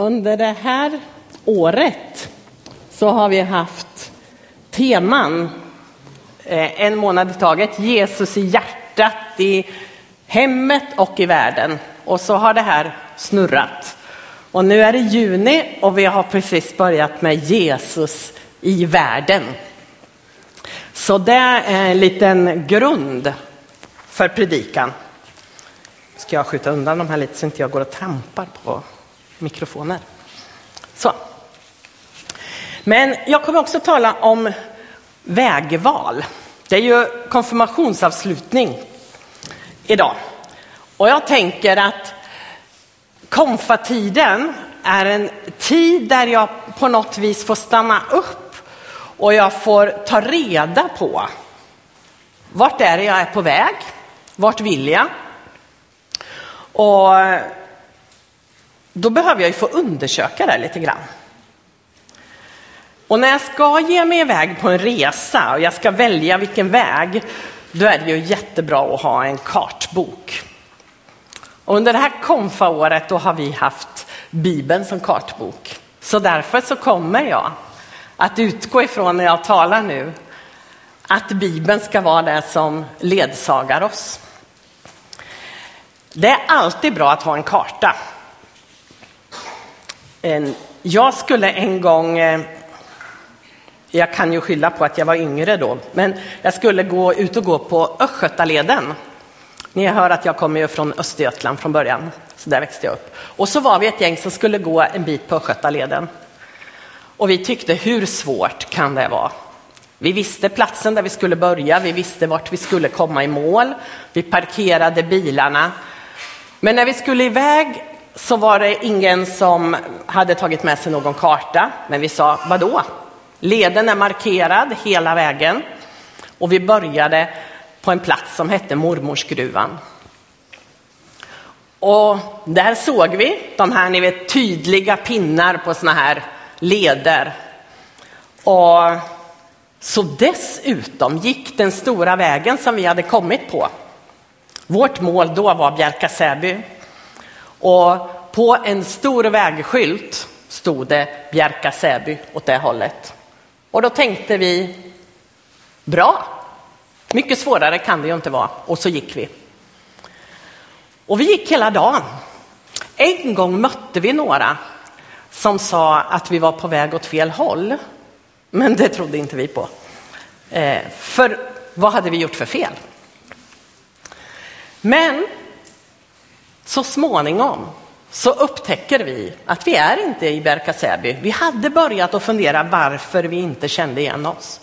Under det här året så har vi haft teman eh, en månad i taget. Jesus i hjärtat, i hemmet och i världen. Och så har det här snurrat. Och nu är det juni och vi har precis börjat med Jesus i världen. Så det är en liten grund för predikan. Ska jag skjuta undan de här lite så inte jag går och trampar på mikrofoner. Så. Men jag kommer också tala om vägval. Det är ju konfirmationsavslutning idag. Och jag tänker att konfatiden är en tid där jag på något vis får stanna upp och jag får ta reda på vart är det jag är på väg? Vart vill jag? Och då behöver jag ju få undersöka det lite grann. Och när jag ska ge mig iväg på en resa och jag ska välja vilken väg, då är det ju jättebra att ha en kartbok. Och under det här konfaåret då har vi haft Bibeln som kartbok. Så därför så kommer jag att utgå ifrån när jag talar nu att Bibeln ska vara det som ledsagar oss. Det är alltid bra att ha en karta. Ehm, jag skulle en gång, eh, jag kan ju skylla på att jag var yngre då, men jag skulle gå ut och gå på Östgötaleden. Ni hör att jag kommer från Östergötland från början, så där växte jag upp. Och så var vi ett gäng som skulle gå en bit på Östgötaleden. Och vi tyckte, hur svårt kan det vara? Vi visste platsen där vi skulle börja, vi visste vart vi skulle komma i mål. Vi parkerade bilarna. Men när vi skulle iväg så var det ingen som hade tagit med sig någon karta. Men vi sa, vadå? Leden är markerad hela vägen. Och vi började på en plats som hette Mormorsgruvan. Och där såg vi de här ni vet, tydliga pinnar på såna här leder. Och så dessutom gick den stora vägen som vi hade kommit på. Vårt mål då var Bjärka-Säby. Och på en stor vägskylt stod det Bjärka-Säby åt det hållet. Och då tänkte vi, bra, mycket svårare kan det ju inte vara. Och så gick vi. Och vi gick hela dagen. En gång mötte vi några som sa att vi var på väg åt fel håll. Men det trodde inte vi på. Eh, för vad hade vi gjort för fel? Men så småningom så upptäcker vi att vi är inte i Bjärka-Säby. Vi hade börjat att fundera varför vi inte kände igen oss.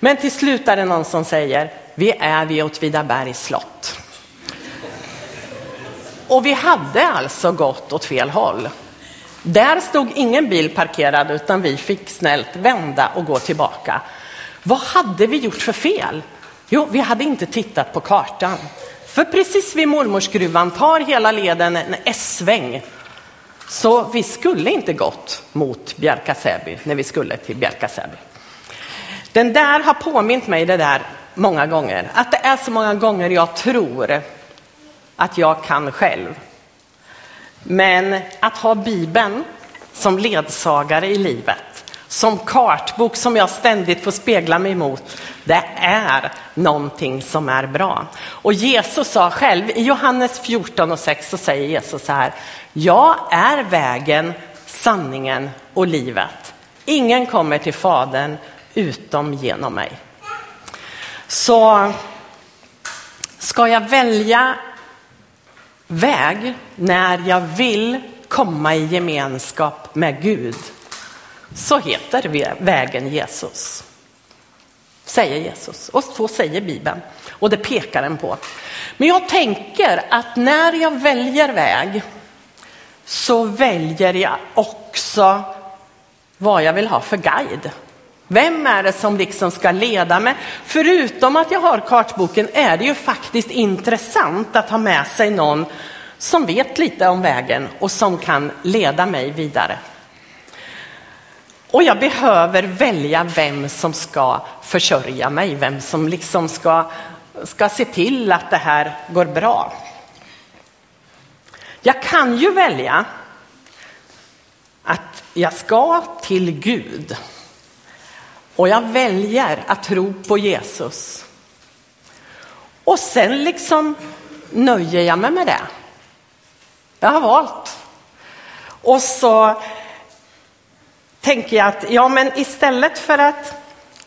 Men till slut är det någon som säger, vi är vid Åtvidabergs slott. Och vi hade alltså gått åt fel håll. Där stod ingen bil parkerad utan vi fick snällt vända och gå tillbaka. Vad hade vi gjort för fel? Jo, vi hade inte tittat på kartan. För precis vid mormorsgruvan tar hela leden en S-sväng. Så vi skulle inte gått mot Bjärka-Säby när vi skulle till Bjärka-Säby. Den där har påmint mig det där många gånger. Att det är så många gånger jag tror att jag kan själv. Men att ha Bibeln som ledsagare i livet, som kartbok som jag ständigt får spegla mig mot, det är någonting som är bra. Och Jesus sa själv, i Johannes 14 och 6 så säger Jesus så här, jag är vägen, sanningen och livet. Ingen kommer till Fadern utom genom mig. Så ska jag välja väg när jag vill komma i gemenskap med Gud så heter vägen Jesus. Säger Jesus och så säger Bibeln och det pekar den på. Men jag tänker att när jag väljer väg så väljer jag också vad jag vill ha för guide. Vem är det som liksom ska leda mig? Förutom att jag har kartboken är det ju faktiskt intressant att ha med sig någon som vet lite om vägen och som kan leda mig vidare. Och jag behöver välja vem som ska försörja mig, vem som liksom ska, ska se till att det här går bra. Jag kan ju välja att jag ska till Gud och jag väljer att tro på Jesus. Och sen liksom nöjer jag mig med det. Jag har valt. Och så tänker jag att ja, men istället för att,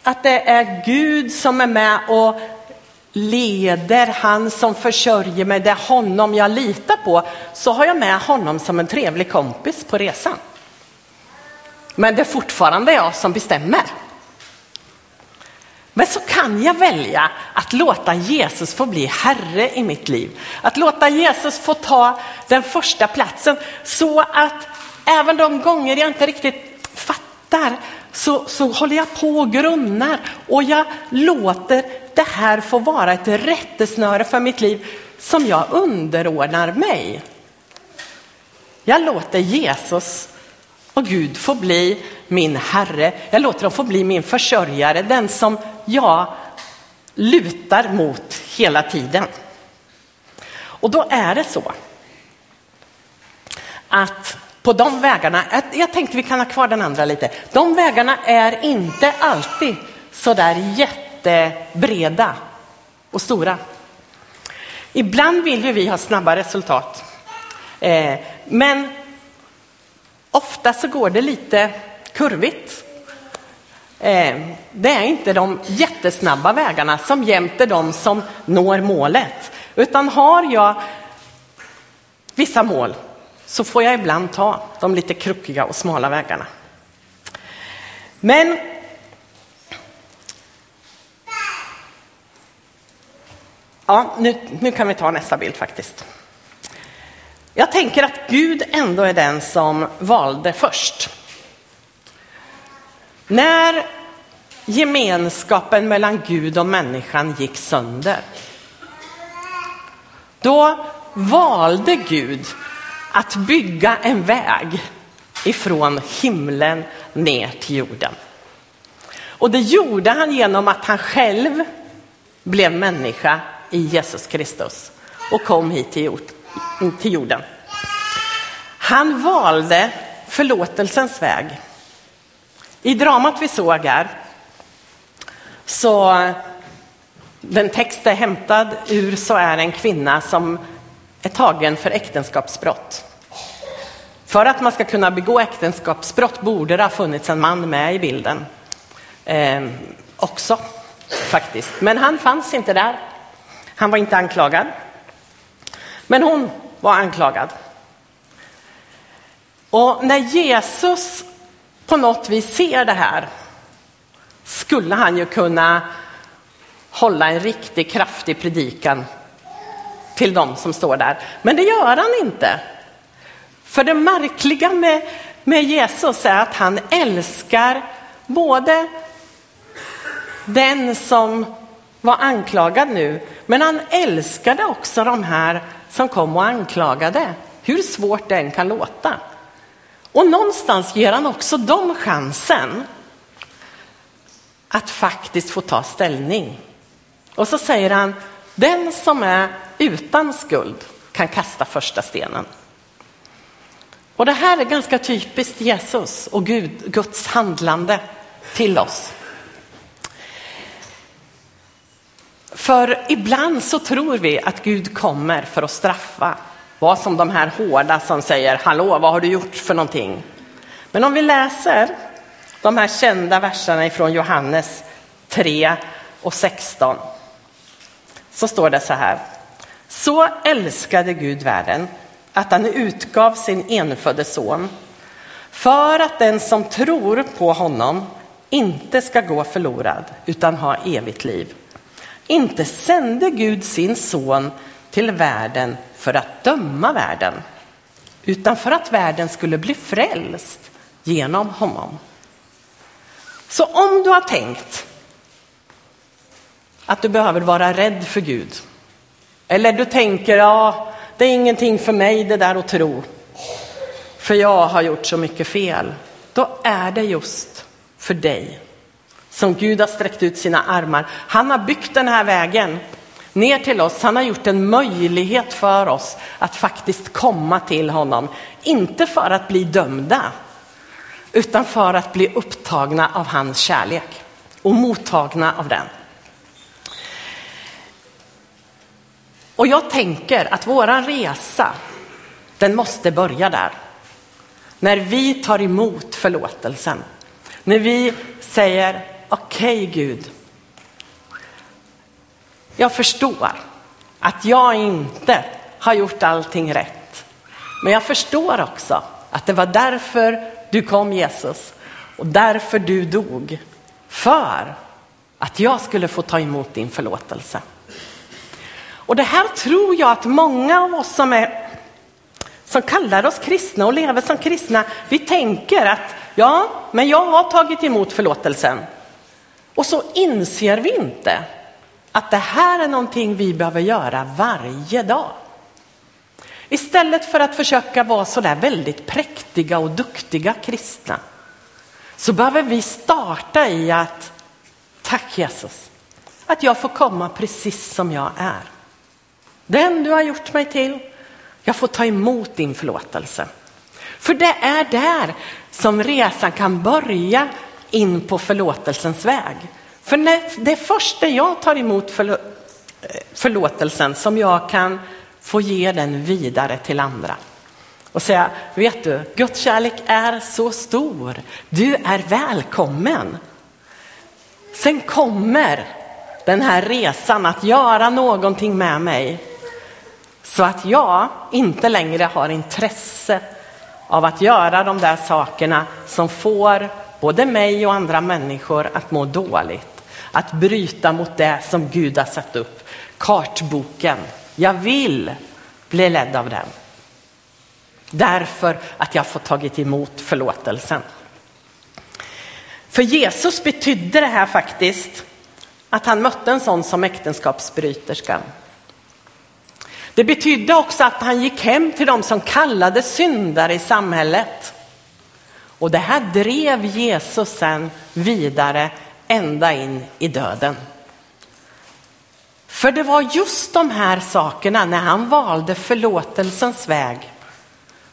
att det är Gud som är med och leder, han som försörjer mig, det är honom jag litar på, så har jag med honom som en trevlig kompis på resan. Men det är fortfarande jag som bestämmer. Men så kan jag välja att låta Jesus få bli Herre i mitt liv. Att låta Jesus få ta den första platsen så att även de gånger jag inte riktigt fattar så, så håller jag på och grunnar och jag låter det här få vara ett rättesnöre för mitt liv som jag underordnar mig. Jag låter Jesus och Gud få bli min Herre. Jag låter dem få bli min försörjare, den som jag lutar mot hela tiden. Och då är det så att på de vägarna, jag tänkte vi kan ha kvar den andra lite, de vägarna är inte alltid så där jättebreda och stora. Ibland vill ju vi ha snabba resultat. Eh, men ofta så går det lite kurvigt. Eh, det är inte de jättesnabba vägarna som jämt är de som når målet. Utan har jag vissa mål så får jag ibland ta de lite krockiga och smala vägarna. Men Ja, nu, nu kan vi ta nästa bild faktiskt. Jag tänker att Gud ändå är den som valde först. När gemenskapen mellan Gud och människan gick sönder, då valde Gud att bygga en väg ifrån himlen ner till jorden. Och det gjorde han genom att han själv blev människa i Jesus Kristus och kom hit till jorden. Han valde förlåtelsens väg. I dramat vi såg här så den text är hämtad ur så är en kvinna som är tagen för äktenskapsbrott. För att man ska kunna begå äktenskapsbrott borde det ha funnits en man med i bilden eh, också faktiskt. Men han fanns inte där. Han var inte anklagad. Men hon var anklagad. Och när Jesus på något vis ser det här skulle han ju kunna hålla en riktigt kraftig predikan till dem som står där. Men det gör han inte. För det märkliga med, med Jesus är att han älskar både den som var anklagad nu, men han älskade också de här som kom och anklagade, hur svårt det än kan låta. Och någonstans ger han också dem chansen att faktiskt få ta ställning. Och så säger han, den som är utan skuld kan kasta första stenen. Och det här är ganska typiskt Jesus och Gud, Guds handlande till oss. För ibland så tror vi att Gud kommer för att straffa. Vad som de här hårda som säger, hallå, vad har du gjort för någonting? Men om vi läser de här kända verserna ifrån Johannes 3 och 16 så står det så här. Så älskade Gud världen att han utgav sin enfödde son för att den som tror på honom inte ska gå förlorad utan ha evigt liv. Inte sände Gud sin son till världen för att döma världen utan för att världen skulle bli frälst genom honom. Så om du har tänkt att du behöver vara rädd för Gud eller du tänker ja, det är ingenting för mig det där att tro för jag har gjort så mycket fel. Då är det just för dig som Gud har sträckt ut sina armar. Han har byggt den här vägen ner till oss. Han har gjort en möjlighet för oss att faktiskt komma till honom. Inte för att bli dömda, utan för att bli upptagna av hans kärlek och mottagna av den. Och jag tänker att våran resa, den måste börja där. När vi tar emot förlåtelsen. När vi säger, okej okay, Gud, jag förstår att jag inte har gjort allting rätt. Men jag förstår också att det var därför du kom Jesus och därför du dog. För att jag skulle få ta emot din förlåtelse. Och det här tror jag att många av oss som, är, som kallar oss kristna och lever som kristna, vi tänker att ja, men jag har tagit emot förlåtelsen. Och så inser vi inte att det här är någonting vi behöver göra varje dag. Istället för att försöka vara så där väldigt präktiga och duktiga kristna så behöver vi starta i att tack Jesus, att jag får komma precis som jag är. Den du har gjort mig till, jag får ta emot din förlåtelse. För det är där som resan kan börja in på förlåtelsens väg. För det är först när jag tar emot eh, förlåtelsen som jag kan få ge den vidare till andra. Och säga, vet du, Guds kärlek är så stor. Du är välkommen. Sen kommer den här resan att göra någonting med mig så att jag inte längre har intresse av att göra de där sakerna som får både mig och andra människor att må dåligt. Att bryta mot det som Gud har satt upp. Kartboken. Jag vill bli ledd av den. Därför att jag fått tagit emot förlåtelsen. För Jesus betydde det här faktiskt att han mötte en sån som äktenskapsbryterskan. Det betydde också att han gick hem till dem som kallades syndare i samhället. Och det här drev Jesus sen vidare ända in i döden. För det var just de här sakerna när han valde förlåtelsens väg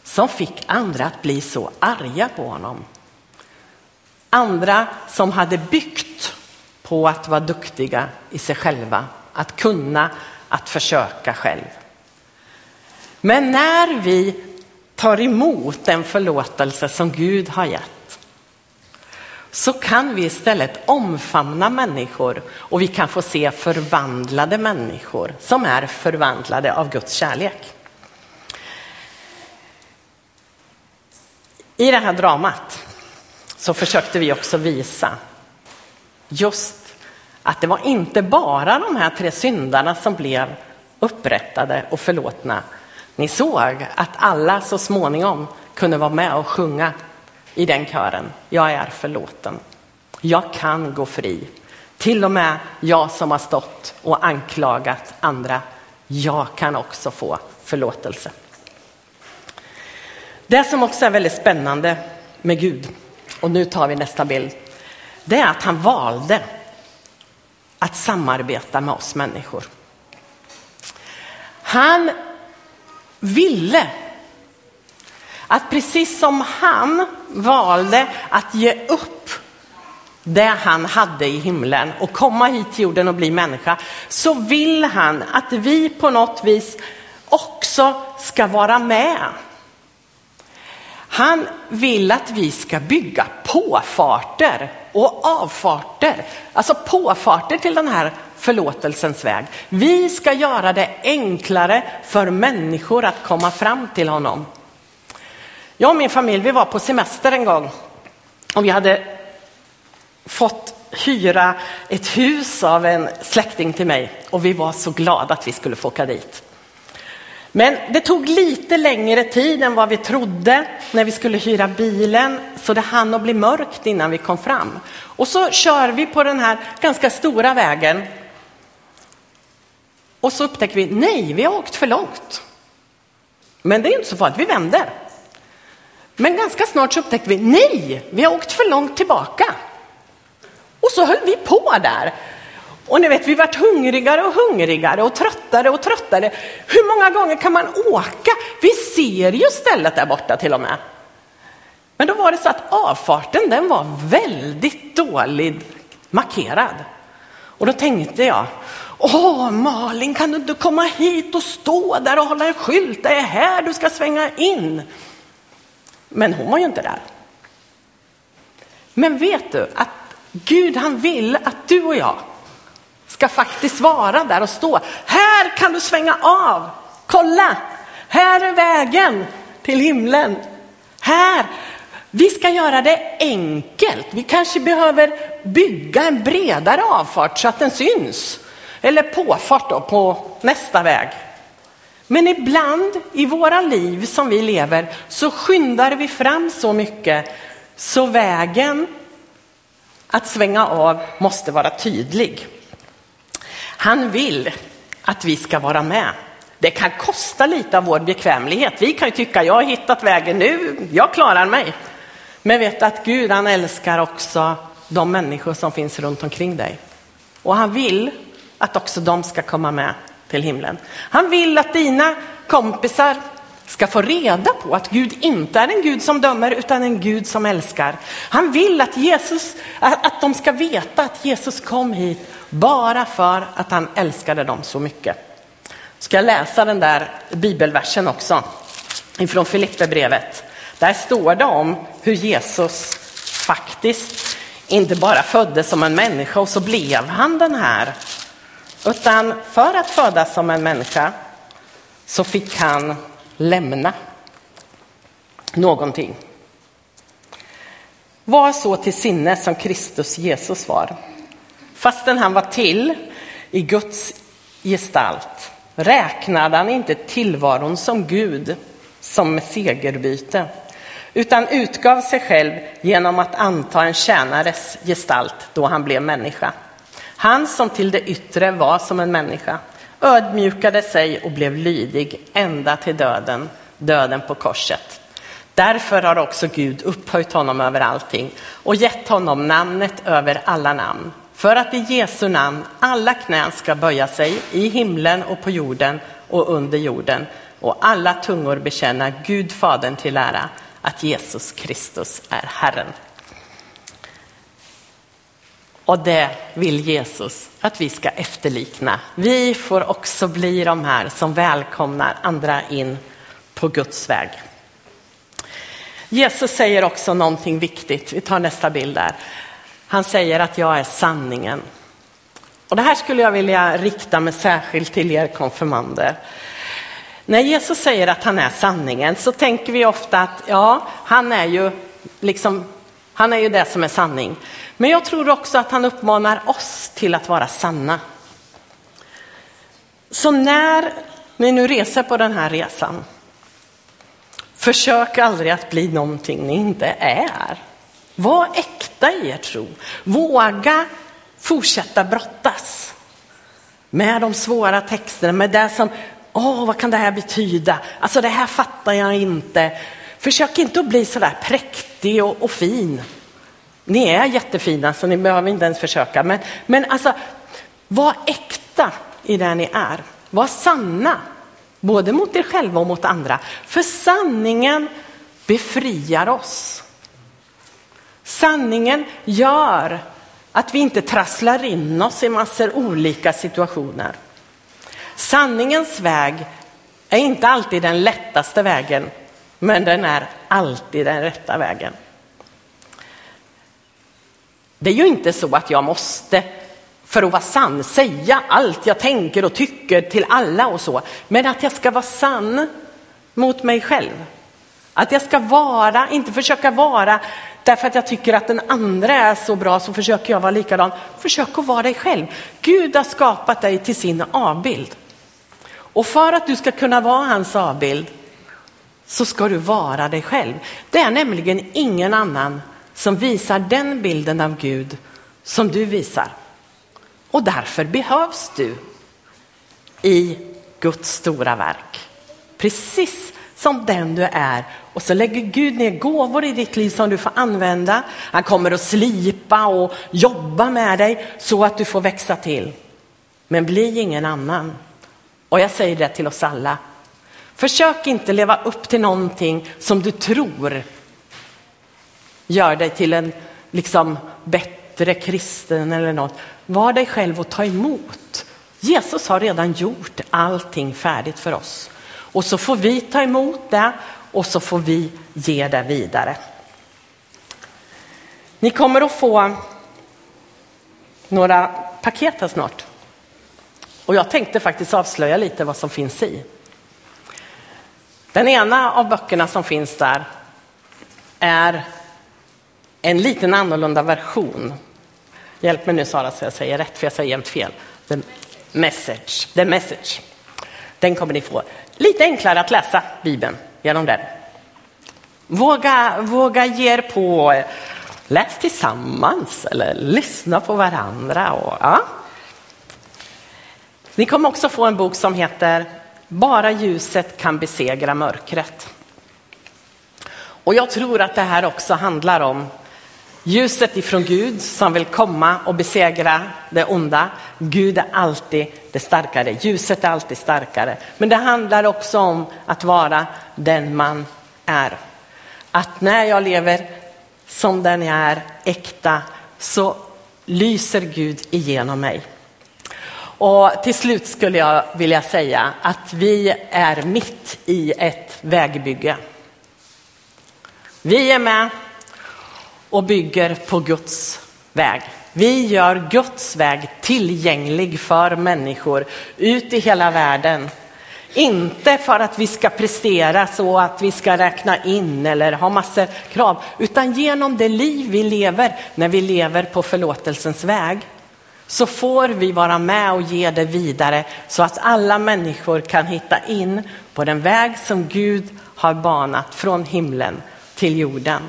som fick andra att bli så arga på honom. Andra som hade byggt på att vara duktiga i sig själva, att kunna, att försöka själv. Men när vi tar emot den förlåtelse som Gud har gett så kan vi istället omfamna människor och vi kan få se förvandlade människor som är förvandlade av Guds kärlek. I det här dramat så försökte vi också visa just att det var inte bara de här tre syndarna som blev upprättade och förlåtna ni såg att alla så småningom kunde vara med och sjunga i den kören. Jag är förlåten. Jag kan gå fri. Till och med jag som har stått och anklagat andra. Jag kan också få förlåtelse. Det som också är väldigt spännande med Gud, och nu tar vi nästa bild, det är att han valde att samarbeta med oss människor. Han ville att precis som han valde att ge upp det han hade i himlen och komma hit till jorden och bli människa, så vill han att vi på något vis också ska vara med. Han vill att vi ska bygga påfarter och avfarter, alltså påfarter till den här förlåtelsens väg. Vi ska göra det enklare för människor att komma fram till honom. Jag och min familj, vi var på semester en gång och vi hade fått hyra ett hus av en släkting till mig och vi var så glada att vi skulle få åka dit. Men det tog lite längre tid än vad vi trodde när vi skulle hyra bilen, så det hann att bli mörkt innan vi kom fram. Och så kör vi på den här ganska stora vägen och så upptäcker vi, nej, vi har åkt för långt. Men det är inte så farligt, vi vänder. Men ganska snart så upptäckte vi, nej, vi har åkt för långt tillbaka. Och så höll vi på där. Och ni vet, vi vart hungrigare och hungrigare och tröttare och tröttare. Hur många gånger kan man åka? Vi ser ju stället där borta till och med. Men då var det så att avfarten den var väldigt dåligt markerad. Och då tänkte jag, åh Malin kan du inte komma hit och stå där och hålla en skylt, det är här du ska svänga in. Men hon var ju inte där. Men vet du att Gud han vill att du och jag ska faktiskt vara där och stå. Här kan du svänga av. Kolla, här är vägen till himlen. Här. Vi ska göra det enkelt. Vi kanske behöver bygga en bredare avfart så att den syns. Eller påfart då på nästa väg. Men ibland i våra liv som vi lever så skyndar vi fram så mycket så vägen att svänga av måste vara tydlig. Han vill att vi ska vara med. Det kan kosta lite av vår bekvämlighet. Vi kan ju tycka, jag har hittat vägen nu, jag klarar mig. Men vet att Gud han älskar också de människor som finns runt omkring dig. Och han vill att också de ska komma med till himlen. Han vill att dina kompisar ska få reda på att Gud inte är en Gud som dömer utan en Gud som älskar. Han vill att, Jesus, att de ska veta att Jesus kom hit bara för att han älskade dem så mycket. Ska jag läsa den där bibelversen också ifrån Filipperbrevet. Där står det om hur Jesus faktiskt inte bara föddes som en människa och så blev han den här. Utan för att födas som en människa så fick han lämna någonting. Var så till sinne som Kristus Jesus var. Fastän han var till i Guds gestalt räknade han inte tillvaron som Gud som segerbyte utan utgav sig själv genom att anta en tjänares gestalt då han blev människa. Han som till det yttre var som en människa ödmjukade sig och blev lydig ända till döden, döden på korset. Därför har också Gud upphöjt honom över allting och gett honom namnet över alla namn. För att i Jesu namn alla knän ska böja sig i himlen och på jorden och under jorden och alla tungor bekänna Gud Fadern till ära att Jesus Kristus är Herren. Och det vill Jesus att vi ska efterlikna. Vi får också bli de här som välkomnar andra in på Guds väg. Jesus säger också någonting viktigt. Vi tar nästa bild där. Han säger att jag är sanningen. Och det här skulle jag vilja rikta mig särskilt till er konfirmander. När Jesus säger att han är sanningen så tänker vi ofta att ja, han är ju liksom, han är ju det som är sanning. Men jag tror också att han uppmanar oss till att vara sanna. Så när ni nu reser på den här resan, försök aldrig att bli någonting ni inte är. Var äkta i er tro. Våga fortsätta brottas med de svåra texterna, med det som, åh, vad kan det här betyda? Alltså, det här fattar jag inte. Försök inte att bli så där präktig och, och fin. Ni är jättefina så ni behöver inte ens försöka. Men, men alltså, var äkta i det ni är. Var sanna, både mot er själva och mot andra. För sanningen befriar oss. Sanningen gör att vi inte trasslar in oss i massor olika situationer. Sanningens väg är inte alltid den lättaste vägen, men den är alltid den rätta vägen. Det är ju inte så att jag måste, för att vara sann, säga allt jag tänker och tycker till alla och så. Men att jag ska vara sann mot mig själv. Att jag ska vara, inte försöka vara därför att jag tycker att den andra är så bra så försöker jag vara likadan. Försök att vara dig själv. Gud har skapat dig till sin avbild. Och för att du ska kunna vara hans avbild så ska du vara dig själv. Det är nämligen ingen annan som visar den bilden av Gud som du visar. Och därför behövs du i Guds stora verk. Precis som den du är. Och så lägger Gud ner gåvor i ditt liv som du får använda. Han kommer att slipa och jobba med dig så att du får växa till. Men bli ingen annan. Och jag säger det till oss alla. Försök inte leva upp till någonting som du tror gör dig till en liksom bättre kristen eller något. Var dig själv och ta emot. Jesus har redan gjort allting färdigt för oss. Och så får vi ta emot det och så får vi ge det vidare. Ni kommer att få några paket här snart. Och jag tänkte faktiskt avslöja lite vad som finns i. Den ena av böckerna som finns där är en liten annorlunda version. Hjälp mig nu Sara så jag säger rätt, för jag säger jämt fel. The message. The message. Den kommer ni få. Lite enklare att läsa Bibeln genom den. Våga, våga ge er på läs tillsammans eller lyssna på varandra. Och, ja. Ni kommer också få en bok som heter bara ljuset kan besegra mörkret. Och jag tror att det här också handlar om ljuset ifrån Gud som vill komma och besegra det onda. Gud är alltid det starkare, ljuset är alltid starkare. Men det handlar också om att vara den man är. Att när jag lever som den jag är, äkta, så lyser Gud igenom mig. Och till slut skulle jag vilja säga att vi är mitt i ett vägbygge. Vi är med och bygger på Guds väg. Vi gör Guds väg tillgänglig för människor ut i hela världen. Inte för att vi ska prestera så att vi ska räkna in eller ha massor krav, utan genom det liv vi lever när vi lever på förlåtelsens väg så får vi vara med och ge det vidare så att alla människor kan hitta in på den väg som Gud har banat från himlen till jorden.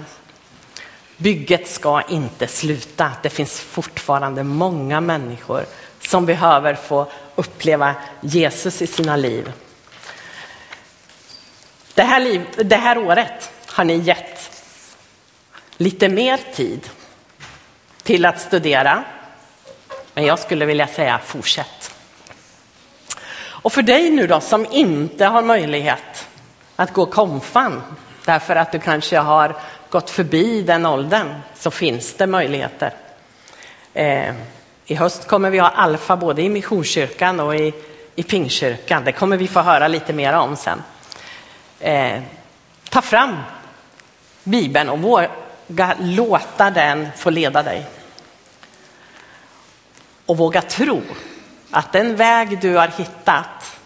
Bygget ska inte sluta. Det finns fortfarande många människor som behöver få uppleva Jesus i sina liv. Det här, liv, det här året har ni gett lite mer tid till att studera. Men jag skulle vilja säga fortsätt. Och för dig nu då som inte har möjlighet att gå konfan därför att du kanske har gått förbi den åldern så finns det möjligheter. Eh, I höst kommer vi ha alfa både i Missionskyrkan och i, i Pingkyrkan. Det kommer vi få höra lite mer om sen. Eh, ta fram Bibeln och våga låta den få leda dig. Och våga tro att den väg du har hittat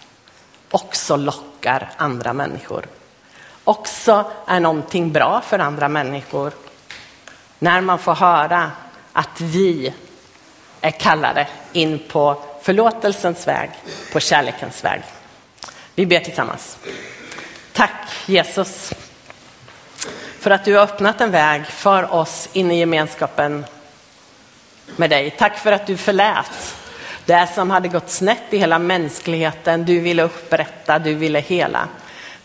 också lockar andra människor också är någonting bra för andra människor. När man får höra att vi är kallade in på förlåtelsens väg, på kärlekens väg. Vi ber tillsammans. Tack Jesus för att du har öppnat en väg för oss in i gemenskapen med dig. Tack för att du förlät det som hade gått snett i hela mänskligheten. Du ville upprätta, du ville hela.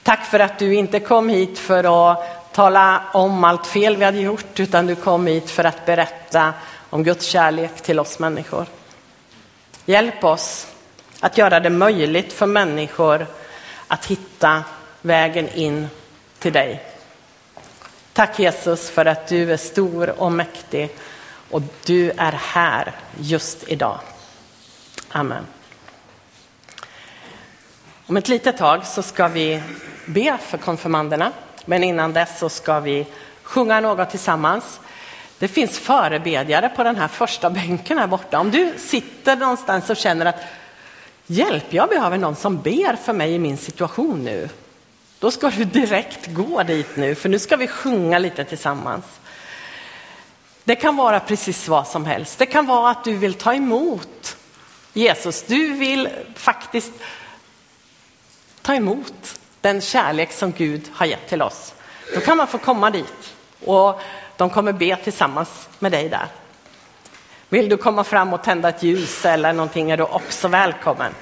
Tack för att du inte kom hit för att tala om allt fel vi hade gjort, utan du kom hit för att berätta om Guds kärlek till oss människor. Hjälp oss att göra det möjligt för människor att hitta vägen in till dig. Tack Jesus för att du är stor och mäktig och du är här just idag. Amen. Om ett litet tag så ska vi be för konfirmanderna. Men innan dess så ska vi sjunga något tillsammans. Det finns förebedjare på den här första bänken här borta. Om du sitter någonstans och känner att hjälp, jag behöver någon som ber för mig i min situation nu. Då ska du direkt gå dit nu, för nu ska vi sjunga lite tillsammans. Det kan vara precis vad som helst. Det kan vara att du vill ta emot Jesus. Du vill faktiskt ta emot den kärlek som Gud har gett till oss. Då kan man få komma dit och de kommer be tillsammans med dig där. Vill du komma fram och tända ett ljus eller någonting är du också välkommen.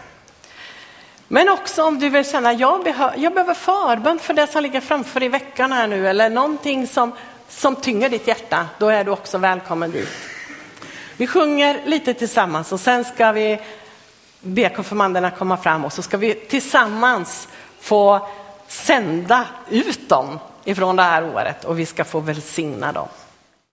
Men också om du vill känna, jag, behö, jag behöver förbön för det som ligger framför i veckan här nu eller någonting som, som tynger ditt hjärta, då är du också välkommen dit. Vi sjunger lite tillsammans och sen ska vi be konfirmanderna komma fram och så ska vi tillsammans få sända ut dem ifrån det här året och vi ska få välsigna dem.